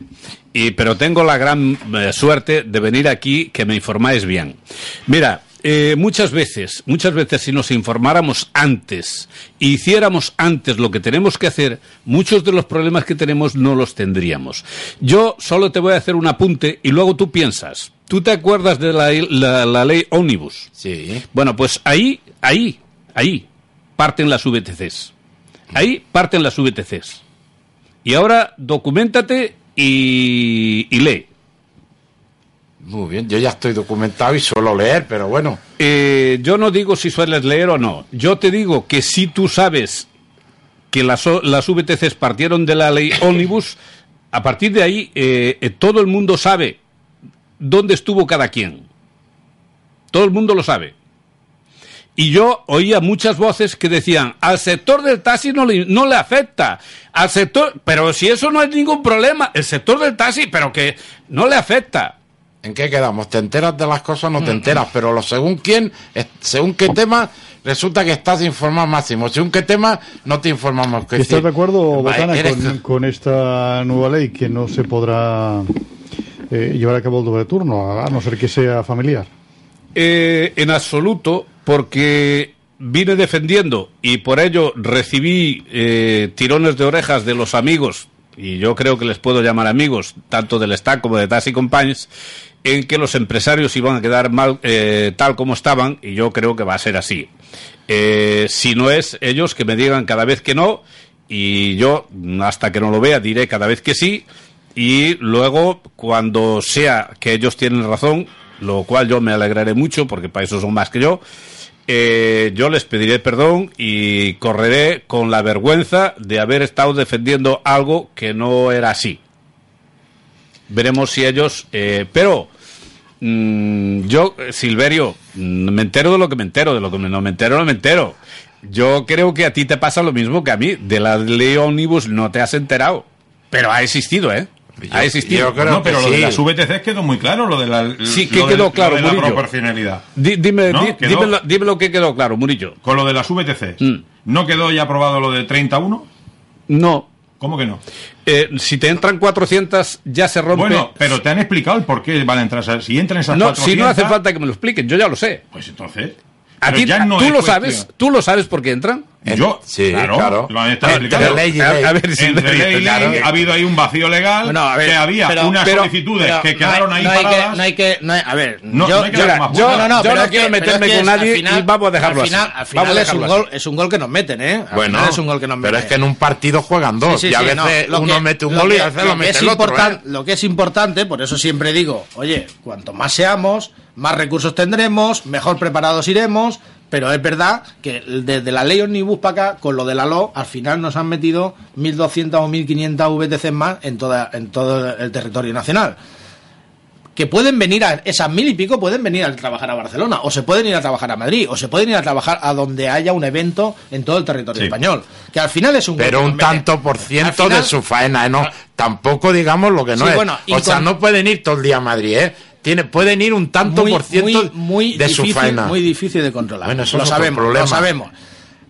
y, pero tengo la gran eh, suerte de venir aquí que me informáis bien. Mira, eh, muchas veces, muchas veces si nos informáramos antes e hiciéramos antes lo que tenemos que hacer, muchos de los problemas que tenemos no los tendríamos. Yo solo te voy a hacer un apunte y luego tú piensas. ¿Tú te acuerdas de la, la- la ley Omnibus? Sí. Bueno, pues ahí, ahí, ahí parten las VTCs. Ahí parten las VTCs. Y ahora documentate y, y lee. Muy bien, yo ya estoy documentado y suelo leer, pero bueno. Eh, yo no digo si sueles leer o no. Yo te digo que si tú sabes que las, las VTCs partieron de la ley Omnibus, a partir de ahí eh, eh, todo el mundo sabe dónde estuvo cada quien. Todo el mundo lo sabe. Y yo oía muchas voces que decían, al sector del taxi no le, no le afecta. Al sector, pero si eso no es ningún problema, el sector del taxi, pero que no le afecta. ¿En qué quedamos? ¿Te enteras de las cosas? Mm. No te enteras, pero lo según quién, es- según qué tema, resulta que estás informado máximo. Según qué tema, no te informamos. Que ¿Estás de acuerdo, Botana, eres- con, con esta nueva ley que no se podrá eh, llevar a cabo el doble turno, a no ser que sea familiar? Eh, en absoluto, porque vine defendiendo y por ello recibí eh, tirones de orejas de los amigos y yo creo que les puedo llamar amigos, tanto del Stack como de Taxi Companies, en que los empresarios iban a quedar mal eh, tal como estaban, y yo creo que va a ser así. Eh, si no es ellos que me digan cada vez que no, y yo, hasta que no lo vea, diré cada vez que sí, y luego, cuando sea que ellos tienen razón, lo cual yo me alegraré mucho, porque para eso son más que yo, eh, yo les pediré perdón y correré con la vergüenza de haber estado defendiendo algo que no era así. Veremos si ellos... Eh, pero mm, yo, Silverio, mm, me entero de lo que me entero, de lo que no me entero, no me entero. Yo creo que a ti te pasa lo mismo que a mí. De la ley Omnibus no te has enterado. Pero ha existido, ¿eh? ha existido. Yo creo no, pero lo de las VTC quedó muy claro, lo de la, sí, que quedó claro, lo de la proporcionalidad. Di, dime, ¿No? di, quedó, dime, dime, lo que quedó claro, Murillo. Con lo de las VTC. Mm. ¿No quedó ya aprobado lo de 31? No. ¿Cómo que no? Eh, si te entran 400, ya se rompe. Bueno, pero te han explicado el por qué van a entrar. Si entran esas no, 400. Si no hace falta que me lo expliquen, yo ya lo sé. Pues entonces. ¿A ti, no ¿Tú lo cuestión. sabes? ¿Tú lo sabes por qué entran? Yo, sí, claro, claro. lo han estado explicando. Ley, ley. A, ver si Entre ley y ley ha habido ahí un vacío legal Bueno, a ver, que había pero- unas pero- solicitudes pero que no quedaron hay- ahí no hay que- no hay que, no hay- a ver, No, yo, no hay que yo- más yo- yo pero no quiero que- meterme pero con nadie al final- y vamos a dejarlo al final, así. Al final Vamos a es un gol, es un gol que nos meten, ¿eh? Al Bueno, es un gol que nos pero meten. es que en un partido juegan dos Sí, sí, y a veces uno que- mete un gol y a veces lo mete el otro. ¿eh? Lo que es importante, por eso siempre digo, oye, cuanto más seamos, más recursos tendremos, mejor preparados iremos, pero es verdad que desde la ley Omnibus para acá, con lo de la LO, al final nos han metido 1.200 o 1.500 VTC más en, toda, en todo el territorio nacional. Que pueden venir a esas mil y pico, pueden venir a trabajar a Barcelona, o se pueden ir a trabajar a Madrid, o se pueden ir a trabajar a donde haya un evento en todo el territorio Sí. español. Que al final es un Pero un tanto por ciento final- de su faena, ¿eh? No, tampoco digamos lo que no Sí, es. bueno, y o sea, con- no pueden ir todo el día a Madrid, ¿eh? Tiene, pueden ir un tanto muy, por ciento muy, muy de difícil, su faena. Muy difícil de controlar. Bueno, eso lo es sabemos, problema. lo sabemos.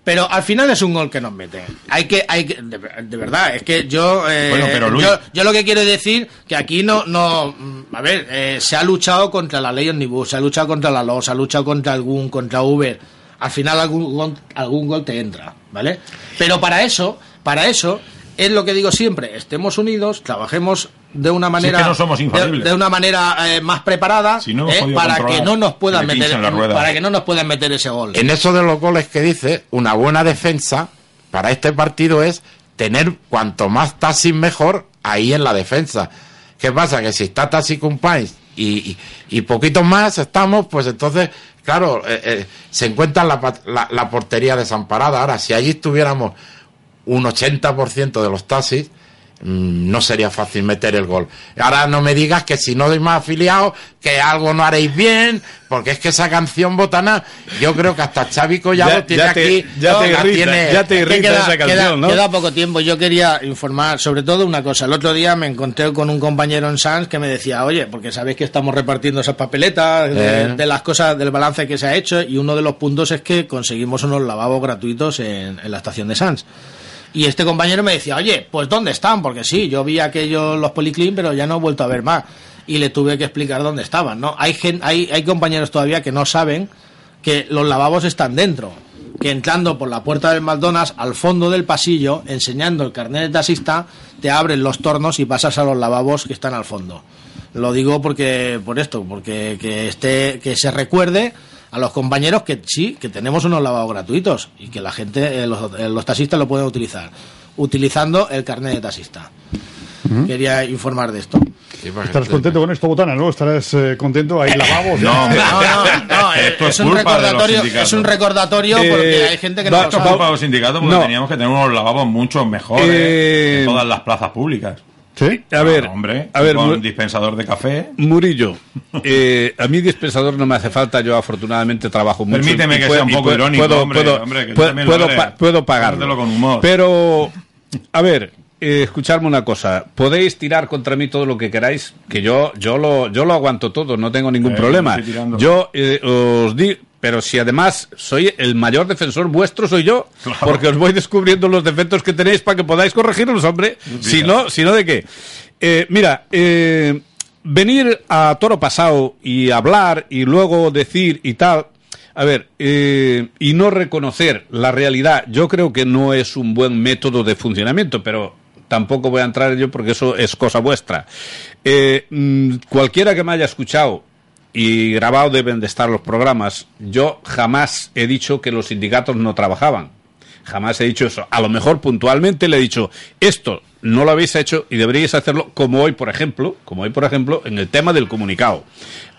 Pero al final es un gol que nos mete. Hay que, hay que, de, de verdad, es que yo, eh, Bueno, pero, Luis- yo, yo lo que quiero decir que aquí no, no, mm, a ver, eh, se ha luchado contra la ley Omnibus, se ha luchado contra la LO, se ha luchado contra algún, contra Uber. Al final algún, gol- algún gol te entra, ¿vale? Pero para eso, para eso es lo que digo siempre, estemos unidos, trabajemos de una manera, que no somos de, infalibles. de una manera eh, más preparada Si no hemos eh, para que no nos puedan meter pinchan la rueda. para que no nos puedan meter ese gol. En eso de los goles que dice, una buena defensa para este partido es tener cuanto más taxis mejor ahí en la defensa. ¿Qué pasa? Que si está Taxi Companies y, y, y poquitos más estamos, pues entonces, claro, eh, eh, se encuentra la, la, la portería desamparada. Ahora, si allí estuviéramos un 80% de los taxis, no sería fácil meter el gol. Ahora no me digas que si no doy más afiliados, que algo no haréis bien, porque es que esa canción botana, yo creo que hasta Xavi Collado Ya- tiene ya te- aquí. ya te irrita, tiene- ya te irrita esa canción, queda- ¿no? queda poco tiempo. Yo quería informar sobre todo una cosa. El otro día me encontré con un compañero en Sans que me decía, oye, porque sabéis que estamos repartiendo esas papeletas de, Eh. de las cosas, del balance que se ha hecho y uno de los puntos es que conseguimos unos lavabos gratuitos en, en la estación de Sans. Y este compañero me decía, oye, pues ¿dónde están? Porque sí, yo vi aquellos, los Policlean, pero ya no he vuelto a ver más. Y le tuve que explicar dónde estaban, ¿no? Hay, gen- hay, hay compañeros todavía que no saben que los lavabos están dentro. Que entrando por la puerta del McDonald's, al fondo del pasillo, enseñando el carnet de taxista, te abren los tornos y pasas a los lavabos que están al fondo. Lo digo porque, por esto, porque que esté, que se recuerde a los compañeros que sí, que tenemos unos lavabos gratuitos y que la gente, eh, los, eh, los taxistas lo pueden utilizar, utilizando el carnet de taxista. Quería informar de esto. Sí, Estarás contento con esto, Botana, ¿no? Estarás eh, contento. Hay lavabos. No. No, no, no, es, Esto es es un recordatorio, es un recordatorio Eh, porque hay gente que no va- lo Esto es sabe. culpa de los sindicatos porque No. teníamos que tener unos lavabos mucho mejores Eh, en todas las plazas públicas. ¿Sí? A ver, Ah, hombre, a ver, con dispensador de café. Murillo, eh, a mí dispensador no me hace falta, yo afortunadamente trabajo mucho. Permíteme que puedo- sea un poco irónico, puedo, hombre, puedo- hombre, que tú puedo- puedo pa- puedo pagarlo. Con humor. Pero, a ver, eh, escuchadme una cosa, podéis tirar contra mí todo lo que queráis, que yo, yo, lo, yo lo aguanto todo, no tengo ningún Eh, problema. Yo eh, os di, pero si además soy el mayor defensor vuestro, soy yo, Claro. porque os voy descubriendo los defectos que tenéis para que podáis corregirlos, hombre. Si no, si no, ¿de qué? Eh, mira, eh, venir a toro pasado y hablar y luego decir y tal. A ver, eh, y no reconocer la realidad, yo creo que no es un buen método de funcionamiento, pero tampoco voy a entrar en ello porque eso es cosa vuestra. Eh, mm, cualquiera que me haya escuchado y grabado deben de estar los programas, yo jamás he dicho que los sindicatos no trabajaban. Jamás he dicho eso. A lo mejor puntualmente le he dicho, esto no lo habéis hecho y deberíais hacerlo como hoy, por ejemplo, como hoy, por ejemplo, en el tema del comunicado.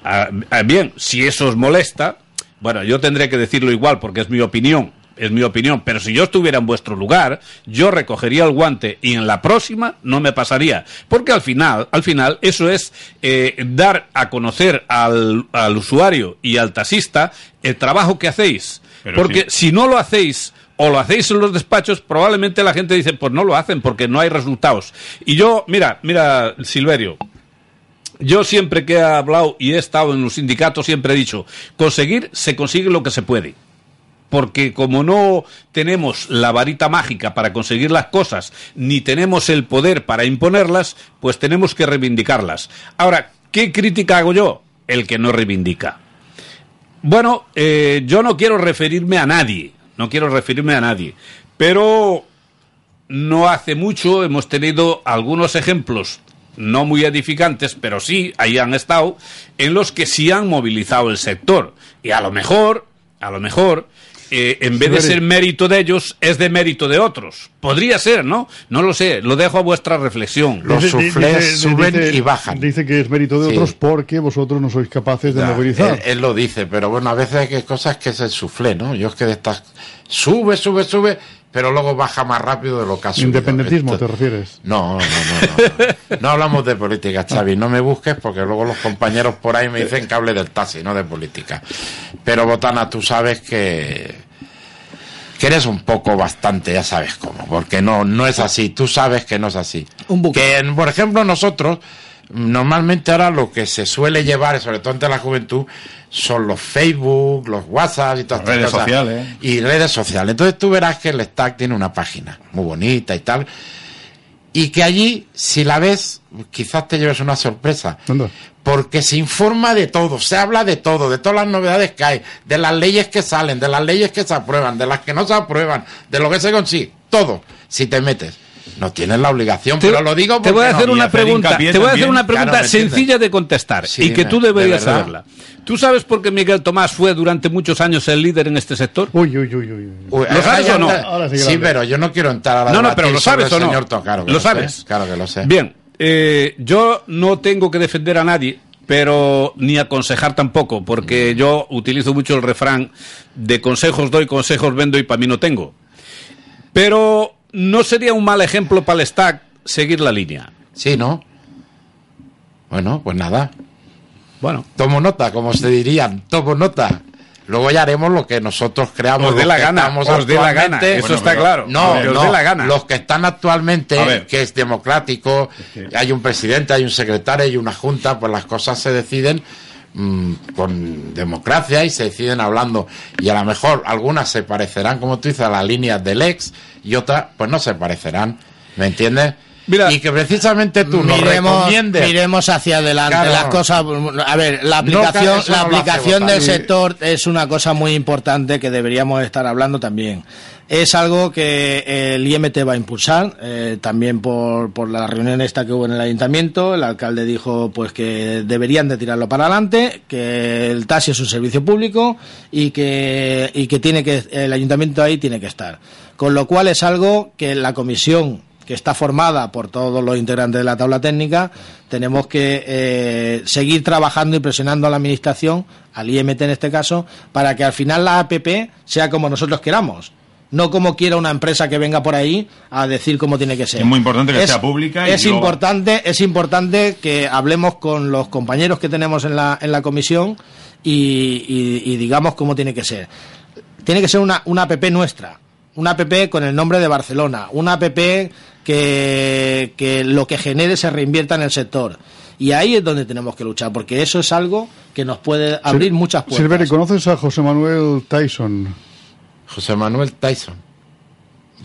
Ah, ah, bien, si eso os molesta, bueno, yo tendré que decirlo igual porque es mi opinión, es mi opinión, pero si yo estuviera en vuestro lugar, yo recogería el guante y en la próxima no me pasaría, porque al final, al final, eso es eh, dar a conocer al, al, usuario y al taxista el trabajo que hacéis, Pero porque sí. si no lo hacéis o lo hacéis en los despachos, probablemente la gente dice, pues no lo hacen porque no hay resultados. Y yo, mira, mira, Silverio, yo siempre que he hablado y he estado en los sindicatos siempre he dicho, conseguir se consigue lo que se puede. Porque como no tenemos la varita mágica para conseguir las cosas, ni tenemos el poder para imponerlas, pues tenemos que reivindicarlas. Ahora, ¿qué crítica hago yo? El que no reivindica. Bueno, eh, yo no quiero referirme a nadie, no quiero referirme a nadie, pero no hace mucho hemos tenido algunos ejemplos no muy edificantes, pero sí, ahí han estado, en los que sí han movilizado el sector. Y a lo mejor, a lo mejor, eh, en vez de ser mérito de ellos, es de mérito de otros. Podría ser, ¿no? No lo sé, lo dejo a vuestra reflexión. Los suflés suben dice- y bajan. Dice que es mérito de Sí. otros porque vosotros no sois capaces de Ya, movilizar. Él, él lo dice, pero bueno, a veces hay que cosas que es el suflé, ¿no? Yo es que de estas sube, sube, sube, pero luego baja más rápido de lo que ha subido. Independentismo, Esto- ¿te refieres? No, no, no, no, no. No hablamos de política, Xavi. No me busques porque luego los compañeros por ahí me dicen que hable del taxi, no de política. Pero, Botana, tú sabes que, que eres un poco bastante, ya sabes cómo, porque no, no es así. Tú sabes que no es así. Un buque. Que, en- por ejemplo, nosotros, normalmente ahora lo que se suele llevar, sobre todo entre la juventud, son los Facebook, los WhatsApp y todas Las redes estas cosas. sociales. Y redes sociales. Entonces tú verás que el Stack tiene una página muy bonita y tal. Y que allí, si la ves, quizás te lleves una sorpresa. Anda. Porque se informa de todo, se habla de todo, de todas las novedades que hay, de las leyes que salen, de las leyes que se aprueban, de las que no se aprueban, de lo que se consigue, todo, si te metes. No tienes la obligación, pero lo digo porque te voy a no. hacer y una hacer pregunta, te voy a hacer una pregunta sencilla de contestar Sí, y que tú de deberías verdad. saberla. ¿Tú sabes por qué Miguel Tomás fue durante muchos años el líder en este sector? Uy, uy, uy, uy. uy. ¿Lo sabes o no? Ahora sí pero yo no quiero entrar a la No, no, pero lo sabes o no. Señor claro que lo sabes. claro que lo sé. Bien, eh, yo no tengo que defender a nadie, pero ni aconsejar tampoco, porque yo utilizo mucho el refrán de consejos doy, consejos vendo y para mí no tengo. Pero no sería un mal ejemplo para el STAC seguir la línea. Sí, ¿no? Bueno, pues nada. Bueno, Tomo nota, como se dirían, tomo nota. Luego ya haremos lo que nosotros creamos. os dé la gana, os dé la gana, eso está pero- claro. No, os no, dé la gana. los que están actualmente, ver. que es democrático, hay un presidente, hay un secretario, hay una junta, pues las cosas se deciden mm, con democracia y se deciden hablando. Y a lo mejor algunas se parecerán, como tú dices, a las líneas del ex y otras, pues no se parecerán. ¿Me entiendes? Mira, y que precisamente tú nos miremos, recomiendes. miremos hacia adelante Claro. las cosas a ver la aplicación la aplicación del sector es una cosa muy importante que deberíamos estar hablando también es algo que el IMT va a impulsar eh, también por, por la reunión esta que hubo en el ayuntamiento el alcalde dijo pues que deberían de tirarlo para adelante que el taxi es un servicio público y que y que tiene que el ayuntamiento ahí tiene que estar con lo cual es algo que la comisión que está formada por todos los integrantes de la tabla técnica, tenemos que eh, seguir trabajando y presionando a la Administración, al IMT en este caso, para que al final la APP sea como nosotros queramos. No como quiera una empresa que venga por ahí a decir cómo tiene que ser. Es muy importante que sea pública y Es luego- importante, es importante que hablemos con los compañeros que tenemos en la, en la comisión y, y- y digamos cómo tiene que ser. Tiene que ser una, una app nuestra, una app con el nombre de Barcelona, una app que, que lo que genere se reinvierta en el sector. Y ahí es donde tenemos que luchar, porque eso es algo que nos puede abrir Sil- muchas puertas. Silveri, ¿conoces a José Manuel Tyson? José Manuel Tyson.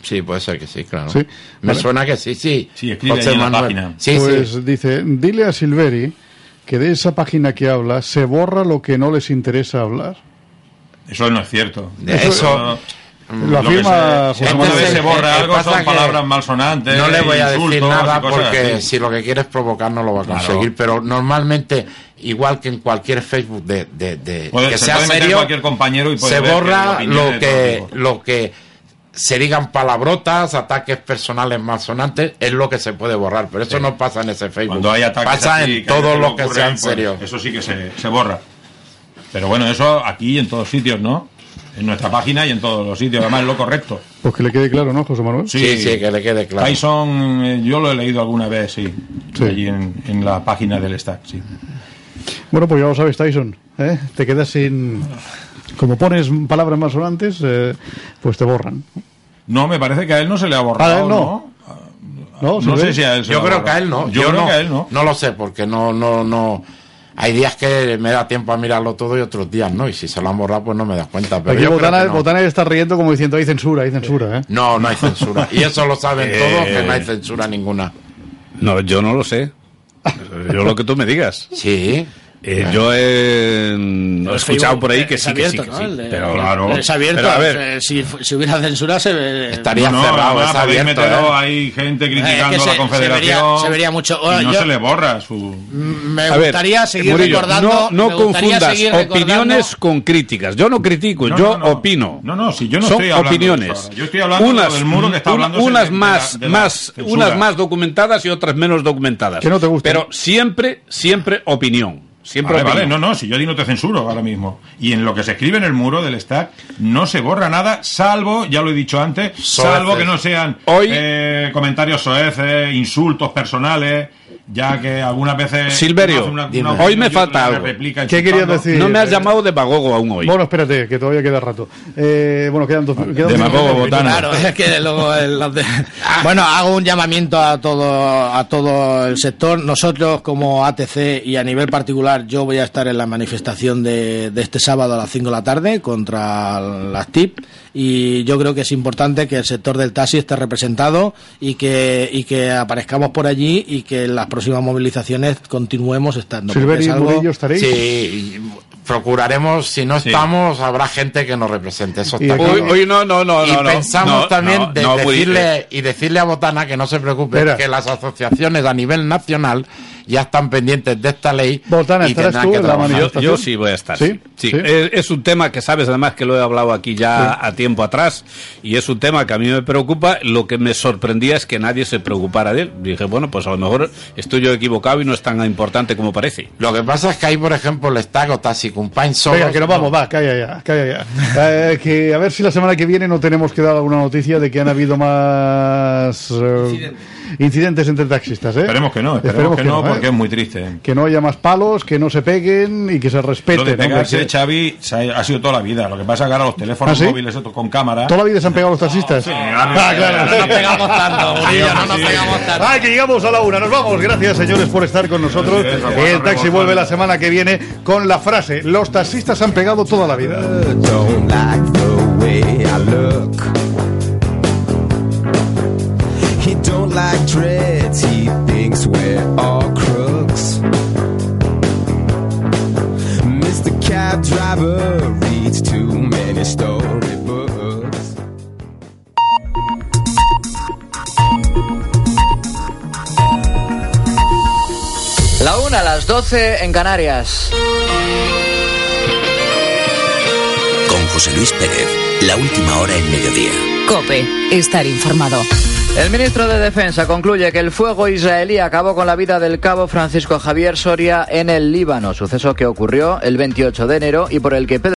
Sí, puede ser que sí, claro. Sí, Me vale. suena que sí, sí. Sí, escribe ahí en la página. Sí, pues sí. dice, dile a Silveri que de esa página que habla se borra lo que no les interesa hablar. Eso no es cierto. Eso, Lo Lo que afirma se, José alguna Manuel. vez se borra algo son que palabras malsonantes. No le voy a decir nada porque así. si lo que quieres provocar no lo va a Claro. conseguir. Pero normalmente, igual que en cualquier Facebook de, de, de- Puede- que se sea serio, cualquier compañero y puede se que borra lo que, lo que se digan palabrotas, ataques personales malsonantes, es lo que se puede borrar. Pero eso no pasa en ese Facebook. Cuando hay ataques pasa así, en que todo lo que ocurren, sea en pues, serio. Eso sí que se, se borra. Pero bueno, eso aquí y en todos sitios, ¿no? En nuestra página y en todos los sitios, además es lo correcto. Pues que le quede claro, ¿no, José Manuel? Sí, sí, que le quede claro. Tyson, eh, yo lo he leído alguna vez, sí. Sí. Allí en, en la página del Stack, sí. Bueno, pues ya lo sabes, Tyson. ¿eh? Te quedas sin... Como pones palabras más sonantes, eh, pues te borran. No, me parece que a él no se le ha borrado, A él no. ¿no? No, No sé si a él se Yo creo que a él no. Yo, creo que a él no. No lo sé, porque no, no, no. Hay días que me da tiempo a mirarlo todo y otros días no. Y si se lo han borrado, pues no me das cuenta. Pero Aquí yo creo Botana, que no. Botana está riendo como diciendo, hay censura, hay censura, ¿eh? No, no hay censura. Y eso lo saben Eh. todos, que no hay censura ninguna. No, yo no lo sé. Yo lo que tú me digas. Sí. Eh, yo he, he escuchado Facebook por ahí es que sí, que sí, abierto, que ¿no? sí. El de- Pero Claro. Es abierto. Pero a ver, eh, si, si hubiera censura, se ve. Estaría No, no, cerrado, además es abierto. ¿eh? hay gente criticando Eh, que a se- la se confederación. vería- se vería mucho. y Bueno, no yo- se le borra su. Me A ver, gustaría seguir Murillo, recordando. no, no gustaría confundas opiniones con críticas. Yo no critico, No, yo no, no. opino. No, no, si yo no Son estoy hablando opiniones. Yo estoy hablando de lo del muro que está hablando unas de- de más, la- de la más, unas más documentadas y otras menos documentadas. Que no te gusten. Pero siempre, siempre opinión. Siempre Vale, vale, no, no, si yo a ti no te censuro ahora mismo. Y en lo que se escribe en el muro del stack no se borra nada, salvo, ya lo he dicho antes, salvo Soeces. que no sean Hoy- eh, comentarios soeces, insultos personales, ya que algunas veces... Silverio, una- dime. una Hoy me falta algo. replica ¿Qué querías decir? No me has eh, llamado demagogo aún hoy. Bueno, espérate, que todavía queda rato. Eh, bueno, quedan dos... quedan Demagogo, dos- botana. Claro, es que luego el- de- bueno, hago un llamamiento a todo a todo el sector. Nosotros como ATC y a nivel particular, yo voy a estar en la manifestación de, de este sábado a las 5 de la tarde contra las TIP y yo creo que es importante que el sector del taxi esté representado y que y que aparezcamos por allí y que en las próximas movilizaciones continuemos estando. porque Silveri es y algo- Murillo estaréis. Sí, procuraremos, si no Sí. estamos, habrá gente que nos represente. Eso está Hoy, claro. hoy no, no, no, y no. pensamos no, también no, de decirle y decirle a Botana que no se preocupe Espera. que las asociaciones a nivel nacional ya están pendientes de esta ley Botana, y ¿estarás tendrán tú que en la. Yo, sí voy a estar. ¿Sí? Sí, ¿Sí? Es, es un tema que sabes además que lo he hablado aquí ya a tiempo atrás y es un tema que a mí me preocupa. Lo que me sorprendía es que nadie se preocupara de él. Dije, bueno, pues a lo mejor estoy yo equivocado y no es tan importante como parece. Lo que pasa es que ahí, por ejemplo, el Estago Taxi Compañ solo. Venga, que nos vamos, va, calla ya, calla ya. Eh, que a ver si la semana que viene no tenemos que dar alguna noticia de que han habido más eh, incidentes entre taxistas, ¿eh? Esperemos que no, esperemos, que, no, ¿eh? porque es muy triste. Que no haya más palos, que no se peguen y que se Lo de respeten. pegarse, que- Xavi, ha, sido toda la vida. Lo que pasa es que ahora los teléfonos ¿Ah, sí? móviles con cámara... ¿Toda la vida se han pegado los taxistas? Ah, claro. No nos pegamos tanto, Murillo, no nos Sí. pegamos tanto. Ay, que llegamos a la una. Nos vamos. Gracias, señores, por estar con nosotros. Sí, eso, El taxi vuelve la semana que viene con la frase: Los taxistas han pegado toda la vida. Like dreads, he thinks we're all crooks. Mr. Cab Driver reads too many storybooks. La una a las 12 en Canarias. Con José Luis Pérez, la última hora en mediodía. Cope, estar informado. El ministro de Defensa concluye que el fuego israelí acabó con la vida del cabo Francisco Javier Soria en el Líbano, suceso que ocurrió el 28 de enero y por el que Pedro